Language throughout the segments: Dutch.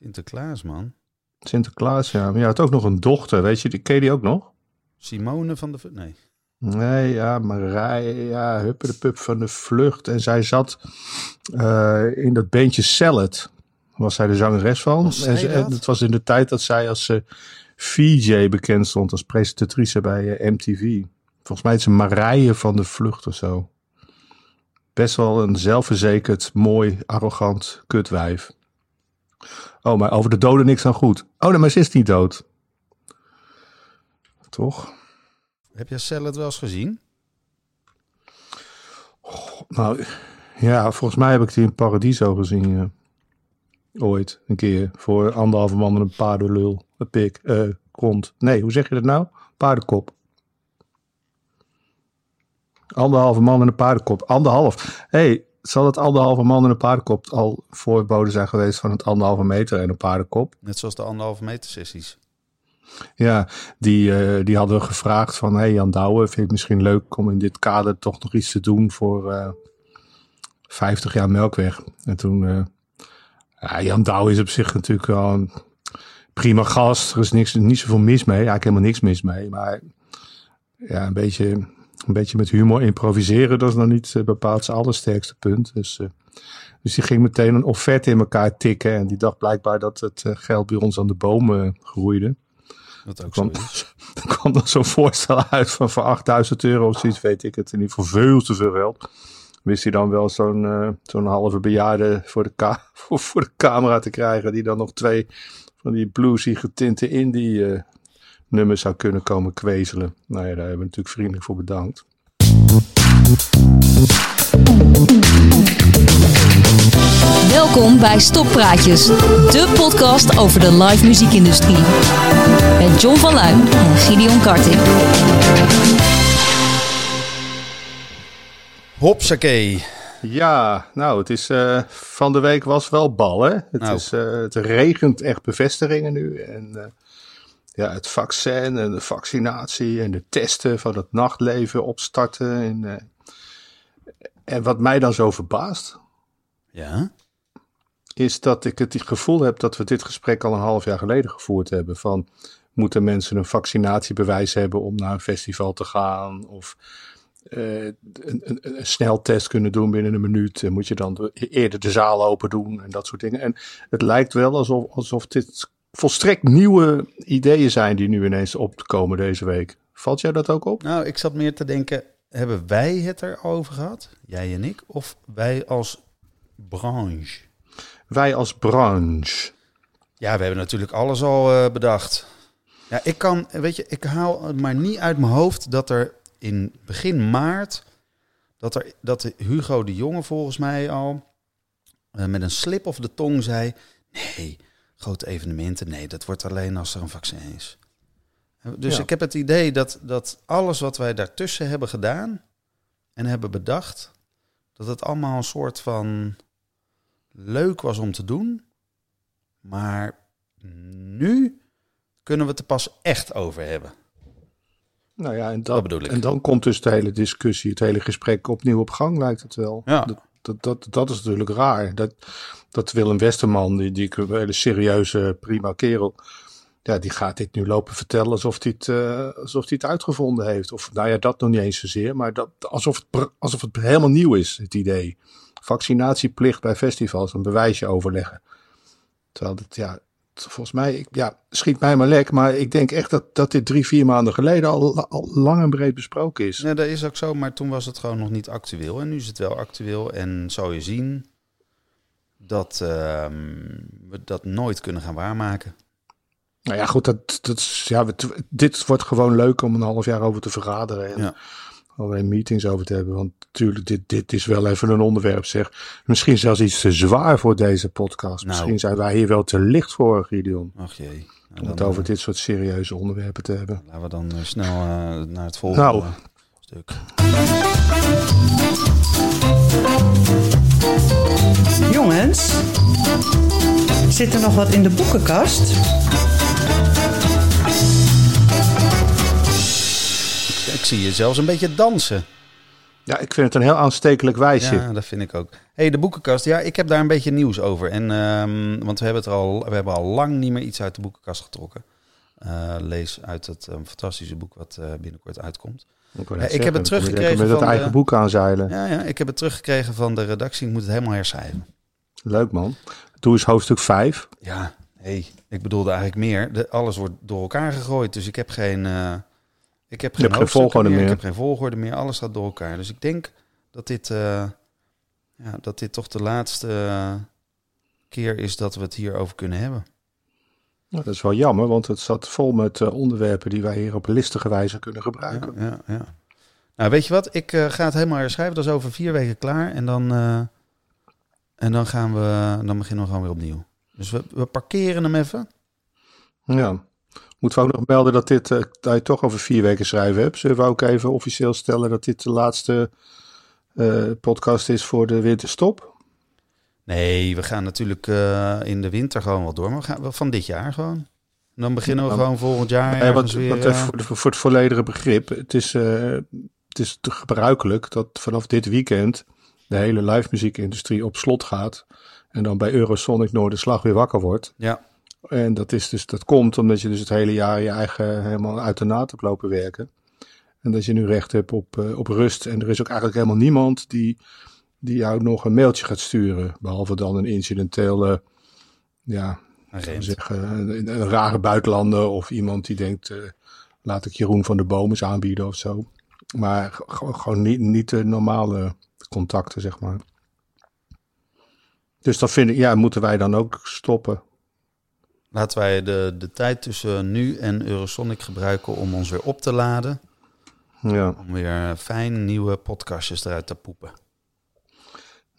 Sinterklaas, man. Sinterklaas, ja. Maar je had ook nog een dochter, weet je, die ken je die ook nog? Simone van de... Nee. Nee, ja, Marije, ja, Huppe de Pup van de Vlucht. En zij zat eh, in dat beentje Salad. Was zij de zangeres van. Zij en, dat? het was in de tijd dat zij als eh, VJ bekend stond, als presentatrice bij eh, MTV. Volgens mij is ze Marije van de Vlucht of zo. Best wel een zelfverzekerd, mooi, arrogant kutwijf. Oh, maar over de doden niks dan goed. Oh, nee, maar ze is niet dood. Toch? Heb jij Salad wel eens gezien? Nou, ja, volgens mij heb ik die in Paradiso gezien. ja. Ooit, een keer. Voor anderhalve man en een paardenlul. Een pik, eh, kont. Nee, hoe zeg je dat nou? Paardenkop. Anderhalve man en een paardenkop. Anderhalf. Hé, hey, zal het anderhalve man en een paardenkop al voorboden zijn geweest van het anderhalve meter en een paardenkop? Net zoals de anderhalve meter sessies. Ja, die, eh, die hadden gevraagd van... Hey Jan Douwe, vind je het misschien leuk om in dit kader toch nog iets te doen voor eh 50 jaar Melkweg? En toen... eh, ja, Jan Douwe is op zich natuurlijk wel een prima gast. Er is niks, niet zoveel mis mee. Eigenlijk helemaal niks mis mee. Maar ja, een beetje, een beetje met humor improviseren... dat is nog niet eh, bepaald zijn allersterkste punt. Dus... eh, dus die ging meteen een offerte in elkaar tikken. En die dacht blijkbaar dat het eh, geld bij ons aan de bomen groeide. Wat ook zo kwam, is. er kwam dan zo'n voorstel uit van voor 8000 euro of zoiets, weet ik het. In ieder geval veel te veel geld. Wist hij dan wel zo'n zo'n halve bejaarde voor de, ka voor, voor de camera te krijgen. Die dan nog twee van die bluesy getinte indie eh, nummers zou kunnen komen kwezelen. Nou ja, daar hebben we natuurlijk vriendelijk voor bedankt. Welkom bij Stoppraatjes, de podcast over de live muziekindustrie. Met John van Luijn en Gideon Karting. Hopsakee. Ja, nou, het is eh, van de week was wel bal, hè? Het, Nou. is, eh, het regent echt bevestigingen nu. En eh, ja, het vaccin en de vaccinatie en de testen van het nachtleven opstarten. En, eh, en wat mij dan zo verbaast, Ja? is dat ik het gevoel heb dat we dit gesprek al een half jaar geleden gevoerd hebben. Van moeten mensen een vaccinatiebewijs hebben om naar een festival te gaan? Of eh, een, een, een sneltest kunnen doen binnen een minuut? En moet je dan de- eerder de zaal open doen en dat soort dingen? En het lijkt wel alsof, alsof dit volstrekt nieuwe ideeën zijn die nu ineens opkomen deze week. Valt jij dat ook op? Nou, ik zat meer te denken, hebben wij het erover gehad? Jij en ik? Of wij als branche? Wij als branche. Ja, we hebben natuurlijk alles al eh, bedacht. Ja, ik kan, weet je, ik haal het maar niet uit mijn hoofd dat er in begin maart, dat, er, dat Hugo de Jonge volgens mij al eh, met een slip of de tong zei, nee, grote evenementen, nee, dat wordt alleen als er een vaccin is. Dus Ja. ik heb het idee dat, dat alles wat wij daartussen hebben gedaan en hebben bedacht, dat het allemaal een soort van leuk was om te doen. Maar nu kunnen we het er pas echt over hebben. Nou ja, en, Dat dat, bedoel ik. en dan komt dus de hele discussie, het hele gesprek opnieuw op gang, lijkt het wel. Ja. Dat, dat, dat, dat is natuurlijk raar. Dat, dat Willem Westerman, die, die een hele serieuze, prima kerel, ja, die gaat dit nu lopen vertellen alsof hij het, eh, alsof hij het uitgevonden heeft. Of nou ja, dat nog niet eens zozeer, maar dat, alsof, het, alsof het helemaal nieuw is, het idee. Vaccinatieplicht bij festivals, een bewijsje overleggen. Terwijl het, ja, volgens mij, ik, ja, schiet mij maar lek, maar ik denk echt dat, dat dit drie, vier maanden geleden al, al lang en breed besproken is. Ja, dat is ook zo, maar toen was het gewoon nog niet actueel. En nu is het wel actueel. En zou je zien dat ehm, we dat nooit kunnen gaan waarmaken. Nou ja, goed, dat, dat ja, dit wordt gewoon leuk om een half jaar over te vergaderen. En Ja. Allerlei meetings over te hebben. Want natuurlijk, dit, dit is wel even een onderwerp, zeg. Misschien zelfs iets te zwaar voor deze podcast. Nou. Misschien zijn wij hier wel te licht voor, Gideon. Ach jee. Nou, Om het over eh, dit soort serieuze onderwerpen te hebben. Laten we dan eh, snel eh, naar het volgende Nou. stuk. Jongens, zit er nog wat in de boekenkast? Ik zie je zelfs een beetje dansen. Ja, ik vind het een heel aanstekelijk wijsje. Ja, dat vind ik ook. hey, de boekenkast. Ja, ik heb daar een beetje nieuws over. En, ehm, want we hebben, het al, we hebben al lang niet meer iets uit de boekenkast getrokken. Eh, lees uit het um, fantastische boek wat uh, binnenkort uitkomt. Ik, ik heb het teruggekregen met het eigen de, boek aanzeilen. Ja, ja, ik heb het teruggekregen van de redactie. Ik moet het helemaal herschrijven. Leuk man. Doe eens hoofdstuk 5. Ja, hey, ik bedoelde eigenlijk meer. De, alles wordt door elkaar gegooid. Dus ik heb geen... Ik heb geen, geen volgorde meer. meer. Ik heb geen volgorde meer. Alles gaat door elkaar. Dus ik denk dat dit, uh, ja, dat dit toch de laatste uh, keer is dat we het hierover kunnen hebben. Nou, dat is wel jammer, want het zat vol met uh, onderwerpen die wij hier op listige wijze kunnen gebruiken. Ja, ja, ja. Nou, weet je wat? Ik ga het helemaal herschrijven. Dat is over vier weken klaar. En dan, en dan gaan we, dan beginnen we gewoon weer opnieuw. Dus we, we parkeren hem even. Ja. Moeten we ook nog melden dat, dit, uh, dat je toch over vier weken schrijven hebt? Zullen we ook even officieel stellen dat dit de laatste uh, podcast is voor de winterstop? Nee, we gaan natuurlijk uh, in de winter gewoon wat door. Maar we gaan van dit jaar gewoon. En dan beginnen we gewoon volgend jaar. Ja, wat, weer, wat voor, voor, het volledige begrip. Het is, het is te gebruikelijk dat vanaf dit weekend de hele live muziekindustrie op slot gaat. En dan bij Eurosonic Noorderslag weer wakker wordt. Ja. En dat, is dus, dat komt omdat je dus het hele jaar je eigen helemaal uit de naad hebt lopen werken. En dat je nu recht hebt op, uh, op rust. En er is ook eigenlijk helemaal niemand die, die jou nog een mailtje gaat sturen. Behalve dan een incidentele, ja, zeggen, een, een, rare buitenlander of iemand die denkt, uh, laat ik Jeroen van de Boom eens aanbieden of zo. Maar gewoon niet, niet de normale contacten, zeg maar. Dus dat vind ik, ja, moeten wij dan ook stoppen. Laten wij de, de tijd tussen nu en Eurosonic gebruiken om ons weer op te laden. Ja. Om weer fijn nieuwe podcastjes eruit te poepen.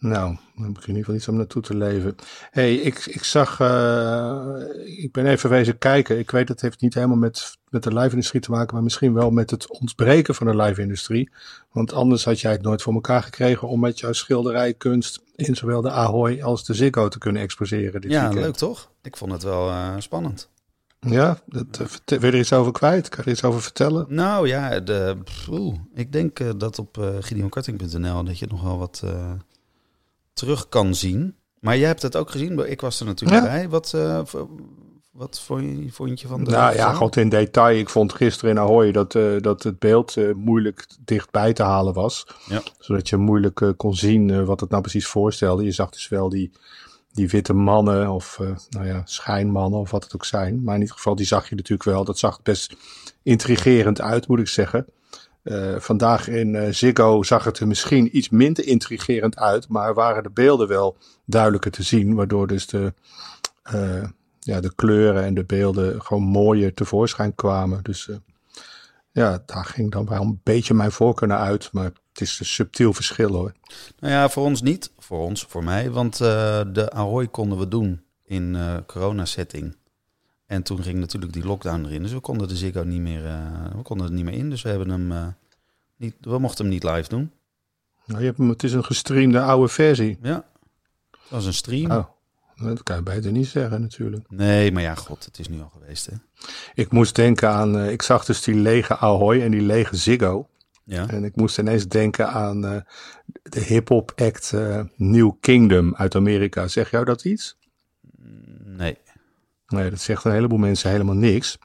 Nou, dan heb ik in ieder geval iets om naartoe te leven. hey, ik, ik zag, uh, ik ben even wezen kijken. Ik weet dat heeft niet helemaal met, met de live-industrie te maken, maar misschien wel met het ontbreken van de live-industrie. Want anders had jij het nooit voor elkaar gekregen om met jouw schilderijkunst in zowel de Ahoy als de Ziggo te kunnen exposeren. Dit ja, weekend. leuk toch? Ik vond het wel uh, spannend. Ja, dat, uh, wil je er iets over kwijt? Kan je er iets over vertellen? Nou ja, de, ik denk uh, dat op uh, dat je nog wel wat terug kan zien. Maar jij hebt het ook gezien. Ik was er natuurlijk ja. bij. Wat, uh, wat vond je, vond je van de... Nou ja, gewoon in detail. Ik vond gisteren in Ahoy dat, uh, dat het beeld uh, moeilijk dichtbij te halen was. Ja. Zodat je moeilijk kon zien wat het nou precies voorstelde. Je zag dus wel die, die witte mannen of nou ja, schijnmannen of wat het ook zijn. Maar in ieder geval, die zag je natuurlijk wel. Dat zag best intrigerend uit, moet ik zeggen. Uh, vandaag in uh, Ziggo zag het er misschien iets minder intrigerend uit, maar waren de beelden wel duidelijker te zien, waardoor dus de, uh, ja, de kleuren en de beelden gewoon mooier tevoorschijn kwamen. Dus ja, daar ging dan wel een beetje mijn voorkeur naar uit, maar het is een subtiel verschil hoor. Nou ja, voor ons niet, voor ons, voor mij, want de Ahoy konden we doen in corona-setting. En toen ging natuurlijk die lockdown erin. Dus we konden de Ziggo niet meer, uh, we konden er niet meer in. Dus we hebben hem uh, niet, we mochten hem niet live doen. Nou, je hebt hem, het is een gestreamde oude versie. Ja, dat was een stream. Oh, dat kan je beter niet zeggen natuurlijk. Nee, maar ja, god, het is nu al geweest hè. Ik moest denken aan, uh, ik zag dus die lege Ahoy en die lege Ziggo. Ja. En ik moest ineens denken aan de hip-hop act New Kingdom uit Amerika. Zeg jou dat iets? Nee. Dat zegt een heleboel mensen helemaal niks.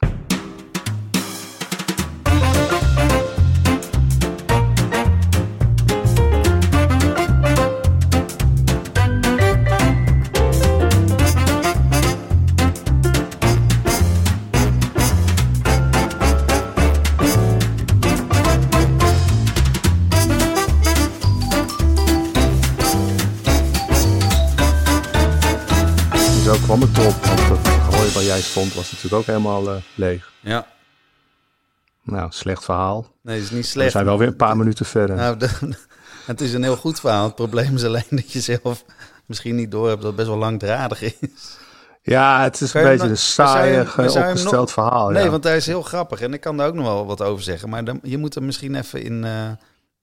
Stond was natuurlijk ook helemaal uh, leeg. Ja. Nou, slecht verhaal. Nee, het is niet slecht. We zijn wel weer een paar minuten verder. Nou, de, het is een heel goed verhaal. Het probleem is alleen dat je zelf misschien niet door hebt dat het best wel langdradig is. Ja, het is een beetje een saaiig opgesteld nog, verhaal. Nee, ja. want hij is heel grappig en ik kan daar ook nog wel wat over zeggen. Maar dan, je moet hem misschien even in, uh,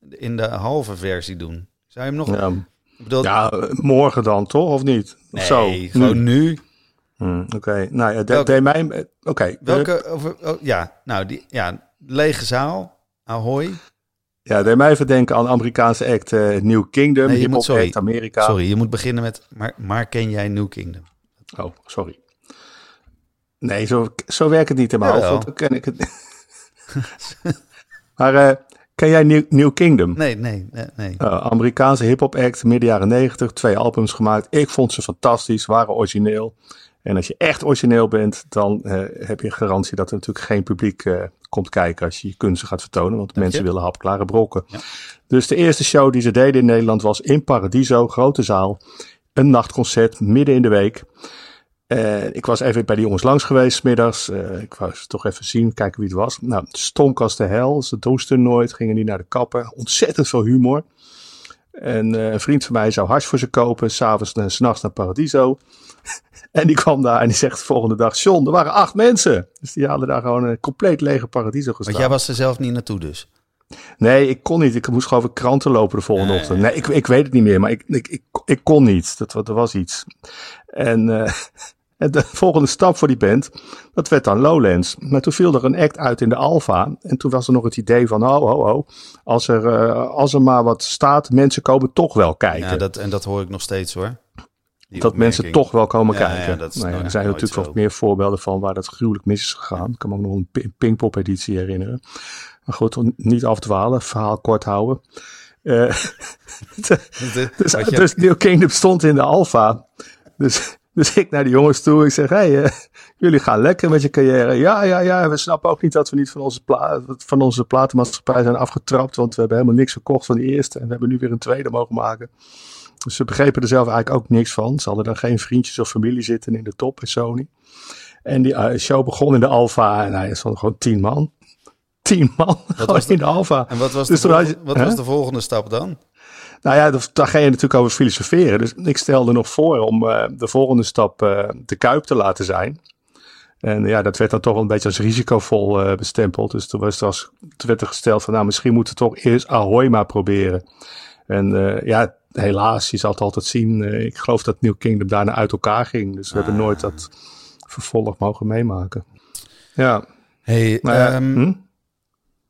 in de halve versie doen. Zou je hem nog... Ja, bedoel, ja morgen dan toch, of niet? Of nee, zo? gewoon nu. nu. Hmm, Oké, okay. nou ja, de, de mij. Oké. Okay. Welke? Over, oh, ja, nou die, ja, lege zaal, Ahoy. Ja, deed mij even denken aan de Amerikaanse act eh, New Kingdom, Nee, je moet, sorry, act Amerika. sorry, je moet beginnen met, maar, maar ken jij New Kingdom? Oh, sorry. Nee, zo, zo werkt het niet in mijn Jawel. hoofd. want dan ken ik het. maar eh, ken jij New, New Kingdom? Nee, nee, nee. nee. Uh, Amerikaanse hip-hop act, midden jaren 90, twee albums gemaakt. Ik vond ze fantastisch, waren origineel. En als je echt origineel bent, dan eh, heb je garantie dat er natuurlijk geen publiek eh, komt kijken als je je kunsten gaat vertonen. Want Dank mensen je. willen hapklare brokken. Ja. Dus de eerste show die ze deden in Nederland was in Paradiso, grote zaal. Een nachtconcert midden in de week. Eh, ik was even bij die jongens langs geweest, middags. Ik wou ze toch even zien, kijken wie het was. Nou, het stonk als de hel. Ze douchten nooit, gingen niet naar de kapper. Ontzettend veel humor. En eh, een vriend van mij zou hash voor ze kopen, s'avonds en s'nachts naar Paradiso. en die kwam daar en die zegt de volgende dag, John, er waren acht mensen. Dus die hadden daar gewoon een compleet lege Paradiso gestaan. Want jij was er zelf niet naartoe dus. Nee, ik kon niet. Ik moest gewoon even kranten lopen de volgende Nee. ochtend. Nee, ik, ik weet het niet meer, maar ik, ik, ik, ik kon niet. Dat, er was iets. En, eh, en de volgende stap voor die band, dat werd dan Lowlands. Maar toen viel er een act uit in de Alpha. En toen was er nog het idee van, oh, oh, oh. Als er, eh, als er maar wat staat, mensen komen toch wel kijken. Ja, dat, en dat hoor ik nog steeds hoor. Die dat mensen toch wel komen Ja, kijken. ja, dat is Nou ja, nooit- er zijn natuurlijk wel meer voorbeelden van waar dat gruwelijk mis is gegaan. Ik kan me ook nog een pi- Pinkpop-editie herinneren. Maar goed, niet afdwalen, verhaal kort houden. Eh, De- dus, je- dus New Kingdom stond in de Alpha. Dus, dus ik naar de jongens toe. Ik zeg, hey, eh, jullie gaan lekker met je carrière. Ja, ja, ja. We snappen ook niet dat we niet van onze, van onze platenmaatschappij zijn afgetrapt. Want we hebben helemaal niks verkocht van die eerste. En we hebben nu weer een tweede mogen maken. Dus ze begrepen er zelf eigenlijk ook niks van. Ze hadden dan geen vriendjes of familie zitten in de top bij Sony. En die eh, show begon in de Alpha. En hij stond gewoon tien man. Tien man gewoon was de- in de Alpha. En wat was, Dus de, volgende, je- wat was de volgende stap dan? Nou ja, daar ga je natuurlijk over filosoferen. Dus ik stelde nog voor om eh, de volgende stap eh, de Kuip te laten zijn. En ja, dat werd dan toch wel een beetje als risicovol eh, bestempeld. Dus toen, was er als, toen werd er gesteld van, nou, misschien moeten we toch eerst Ahoy maar proberen. En ja, helaas, je zal het altijd zien. ik geloof dat New Kingdom daarna uit elkaar ging. Dus we hebben nooit dat vervolg mogen meemaken. Ja, Hey, maar ja, ehm, hm?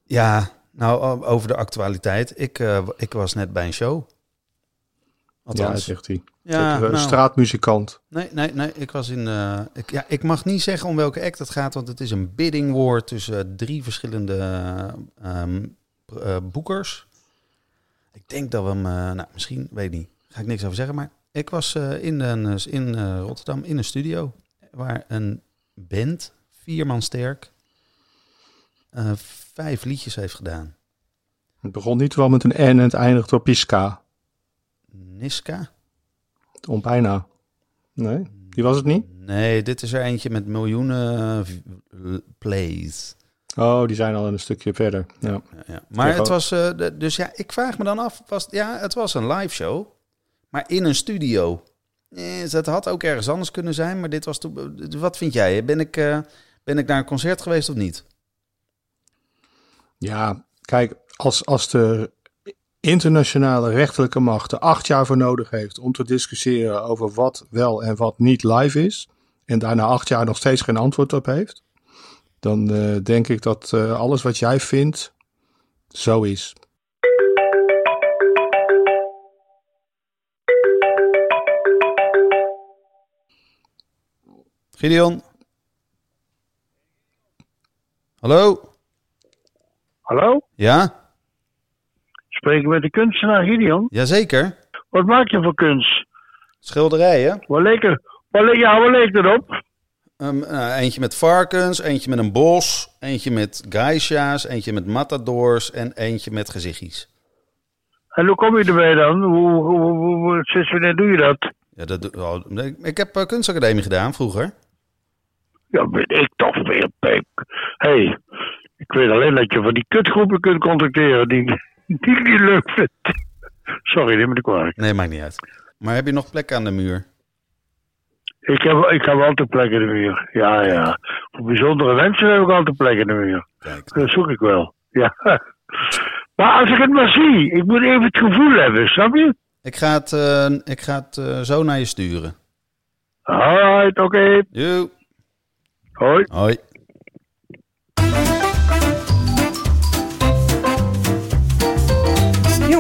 ja, nou over de actualiteit. Ik, eh, ik was net bij een show. ja Althans, zegt hij. ja, Een nou, straatmuzikant. nee, nee, nee. Ik was in. eh, ik, ja, ik mag niet zeggen om welke act het gaat, want het is een bidding war tussen drie verschillende ehm, eh, boekers. Ik denk dat we hem, eh, nou, misschien weet niet, ga ik niks over zeggen, maar ik was eh, in, een, in eh, Rotterdam in een studio waar een band, vier man sterk, eh, vijf liedjes heeft gedaan. Het begon niet wel met een N en het eindigt op Pisca. Niska? Om bijna. Nee, die was het niet? Nee, dit is er eentje met miljoenen eh, plays. Oh, die zijn al een stukje verder. Ja. Ja, ja. Maar het was, eh, dus ja, ik vraag me dan af, was, ja, het was een live show, maar in een studio. Eh, dus dat had ook ergens anders kunnen zijn, maar dit was toen. Wat vind jij? Ben ik, ben ik naar een concert geweest of niet? Ja, kijk, als, als de internationale rechterlijke macht er acht jaar voor nodig heeft om te discussiëren over wat wel en wat niet live is, en daarna acht jaar nog steeds geen antwoord op heeft, dan eh, denk ik dat eh, alles wat jij vindt zo is. Gideon? Hallo? Hallo? Ja? Spreken met de kunstenaar Gideon? Jazeker. Wat maak je voor kunst? Schilderijen. Wat leek er, wat leek, ja, wat leek erop? Nou, eentje met varkens, eentje met een bos, eentje met geisha's, eentje met matadors en eentje met gezichtjes. En hoe kom je erbij dan? Hoe, hoe, hoe, hoe- sinds wanneer doe je dat? Ja, dat, oh, ik- heb eh, kunstacademie gedaan vroeger. Ja, weet ik toch weer, Pep. Hé, hey, ik weet alleen dat je van die kutgroepen kunt contacteren die, die ik niet leuk vind. Sorry, neem me niet kwalijk. Nee, maakt niet uit. Maar heb je nog plek aan de muur? Ik heb, ik heb altijd plek in de muur. Ja, ja. Voor bijzondere mensen heb ik altijd plek in de muur. Kijk. Dat zoek ik wel. Ja. Maar als ik het maar zie, ik moet even het gevoel hebben, snap je? Ik ga het, eh, ik ga het eh, zo naar je sturen. Alright, oké. Joe. Hoi.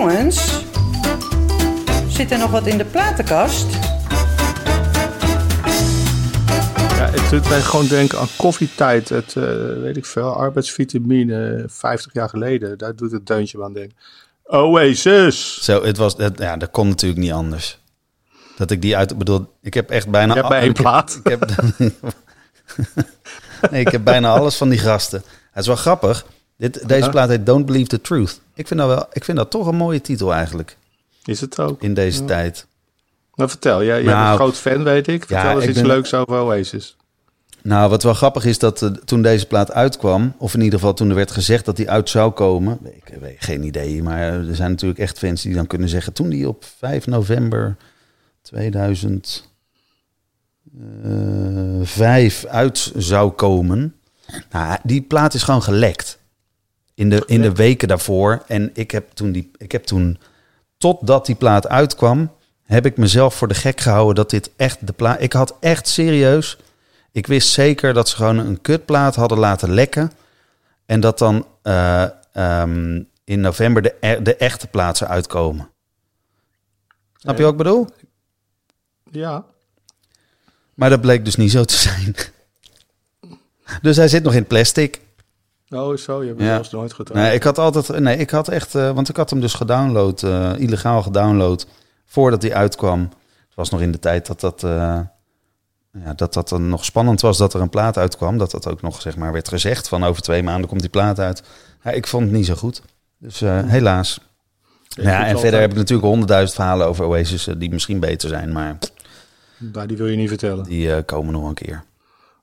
Jongens, zit er nog wat in de platenkast? Ja, het doet mij gewoon denken aan koffietijd. Het, eh, weet ik veel, arbeidsvitamine, 50 jaar geleden. Daar doet het deuntje aan denken. Oasis! Zo, het was, het, ja, dat kon natuurlijk niet anders. Dat ik die uit, ik bedoel, ik heb echt bijna... Je hebt maar één ik heb- plaat. Ik heb, nee, ik heb bijna alles van die gasten. Het is wel grappig. Dit, deze plaat heet Don't Believe the Truth. Ik vind dat, wel, ik vind dat toch een mooie titel eigenlijk, Is het ook? in deze tijd. Maar vertel, jij, jij bent Nou, een groot fan, weet ik. Vertel ja, eens ik iets ben- leuks over Oasis. Nou, wat wel grappig is dat eh, toen deze plaat uitkwam, of in ieder geval toen er werd gezegd dat die uit zou komen, ik ik weet geen idee, maar er zijn natuurlijk echt fans die dan kunnen zeggen, toen die op 5 november 2005 uit zou komen, nou, die plaat is gewoon gelekt in de, in de weken daarvoor. En ik heb toen die, ik heb toen, totdat die plaat uitkwam, heb ik mezelf voor de gek gehouden dat dit echt de plaat. Ik had echt serieus. Ik wist zeker dat ze gewoon een kutplaat hadden laten lekken. En dat dan eh, ehm, in november de, e- de echte plaat zou uitkomen. Snap je wat ik bedoel? Ja. Maar dat bleek dus niet zo te zijn. Dus hij zit nog in plastic. Oh, zo, je hebt Ja. het zelfs nooit gedaan. Nee, ik had altijd. Nee, ik had echt. eh, want ik had hem dus gedownload, eh, illegaal gedownload. Voordat hij uitkwam. Het was nog in de tijd dat dat. eh, ja, dat dat dan nog spannend was dat er een plaat uitkwam. Dat dat ook nog zeg maar werd gezegd van over twee maanden komt die plaat uit. Ja, ik vond het niet zo goed. Dus helaas. Ik ja, en altijd- verder heb ik natuurlijk honderdduizend verhalen over Oasis die misschien beter zijn, maar Nou, die wil je niet vertellen. die komen nog een keer.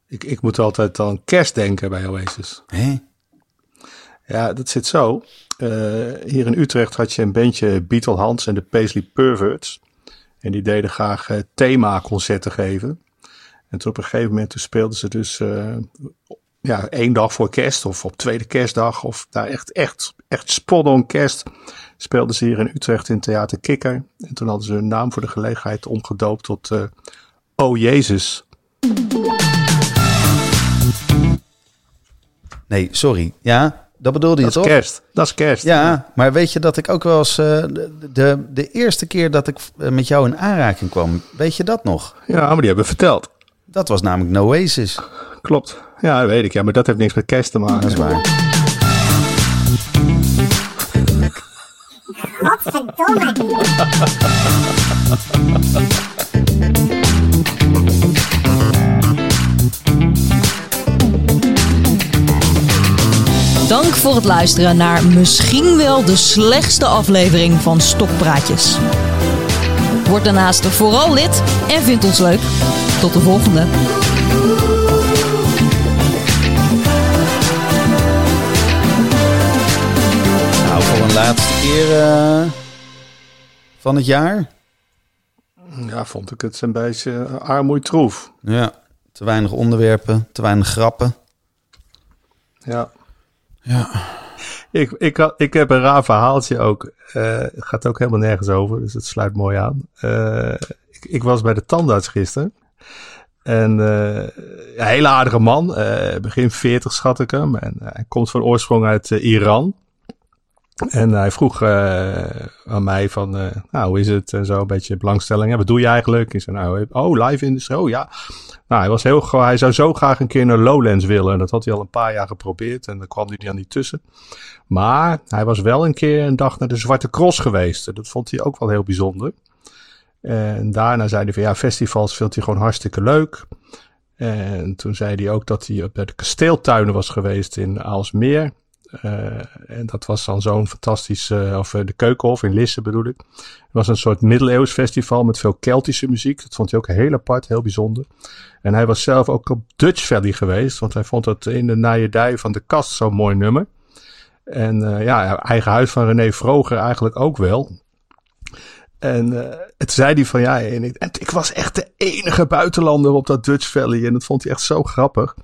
Ik, ik moet altijd aan kerst denken bij Oasis. Hè? Ja, dat zit zo. Eh, hier in Utrecht had je een bandje Beatle Hans en de Paisley Perverts. En die deden graag eh, themaconcerten geven. En toen op een gegeven moment speelden ze dus eh, ja, één dag voor kerst of op tweede kerstdag. Of daar echt, echt, echt spot on kerst speelden ze hier in Utrecht in Theater Kikker. En toen hadden ze hun naam voor de gelegenheid omgedoopt tot eh Oh Jezus. Nee, sorry. Ja, dat bedoelde je Dat is toch? kerst. Dat is kerst. Ja, maar weet je dat ik ook wel eens... eh, de, de, de eerste keer dat ik eh, met jou in aanraking kwam, weet je dat nog? ja, maar die hebben we verteld. Dat was namelijk Noasis. Klopt. Ja, dat weet ik. Ja, maar dat heeft niks met kerst te maken. Dat is waar. Dank voor het luisteren naar misschien wel de slechtste aflevering van Stokpraatjes. Word daarnaast vooral lid en vind ons leuk. Tot de volgende. Nou, voor een laatste keer eh, van het jaar. Ja, vond ik het een beetje armoeitroef. Ja, te weinig onderwerpen, te weinig grappen. Ja. Ja. Ik, ik, ik heb een raar verhaaltje ook. Het gaat ook helemaal nergens over, dus het sluit mooi aan. Eh, ik, ik was bij de tandarts gisteren. En eh, een hele aardige man, begin 40 schat ik hem. En hij komt van oorsprong uit Iran. En hij vroeg aan mij van, nou, hoe is het? En zo, een beetje belangstelling. Wat doe je eigenlijk? Ik zei, nou, oh, live industrie. Oh, ja. Nou, hij was heel, hij zou zo graag een keer naar Lowlands willen. En dat had hij al een paar jaar geprobeerd. En daar kwam hij dan niet tussen. Maar hij was wel een keer een dag naar de Zwarte Cross geweest. Dat vond hij ook wel heel bijzonder. En daarna zei hij van, ja, festivals vindt hij gewoon hartstikke leuk. En toen zei hij ook dat hij op de kasteeltuinen was geweest in Aalsmeer. Eh, en dat was dan zo'n fantastisch, eh, of eh, de Keukenhof in Lisse bedoel ik. Het was een soort middeleeuws festival met veel Keltische muziek. Dat vond hij ook heel apart, heel bijzonder. En hij was zelf ook op Dutch Valley geweest, want hij vond het in de Nijedij van de Kast zo'n mooi nummer. En ja, eigen huis van René Vroger eigenlijk ook wel. En het zei hij van ja, en ik, en ik was echt de enige buitenlander op dat Dutch Valley. En dat vond hij echt zo grappig.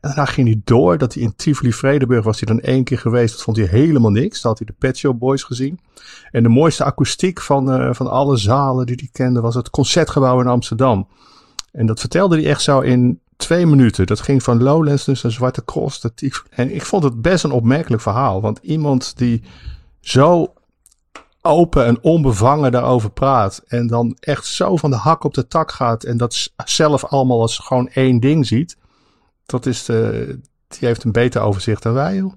En daarna ging hij door dat hij in Tivoli Vredeburg was hij dan één keer geweest. Dat vond hij helemaal niks. Dat had hij de Pet Shop Boys gezien. En de mooiste akoestiek van, eh, van alle zalen die hij kende was het Concertgebouw in Amsterdam. En dat vertelde hij echt zo in twee minuten. Dat ging van Lowlands dus naar Zwarte Cross. En ik vond het best een opmerkelijk verhaal. Want iemand die zo open en onbevangen daarover praat. En dan echt zo van de hak op de tak gaat. En dat zelf allemaal als gewoon één ding ziet. Dat is de, die heeft een beter overzicht dan wij, joh.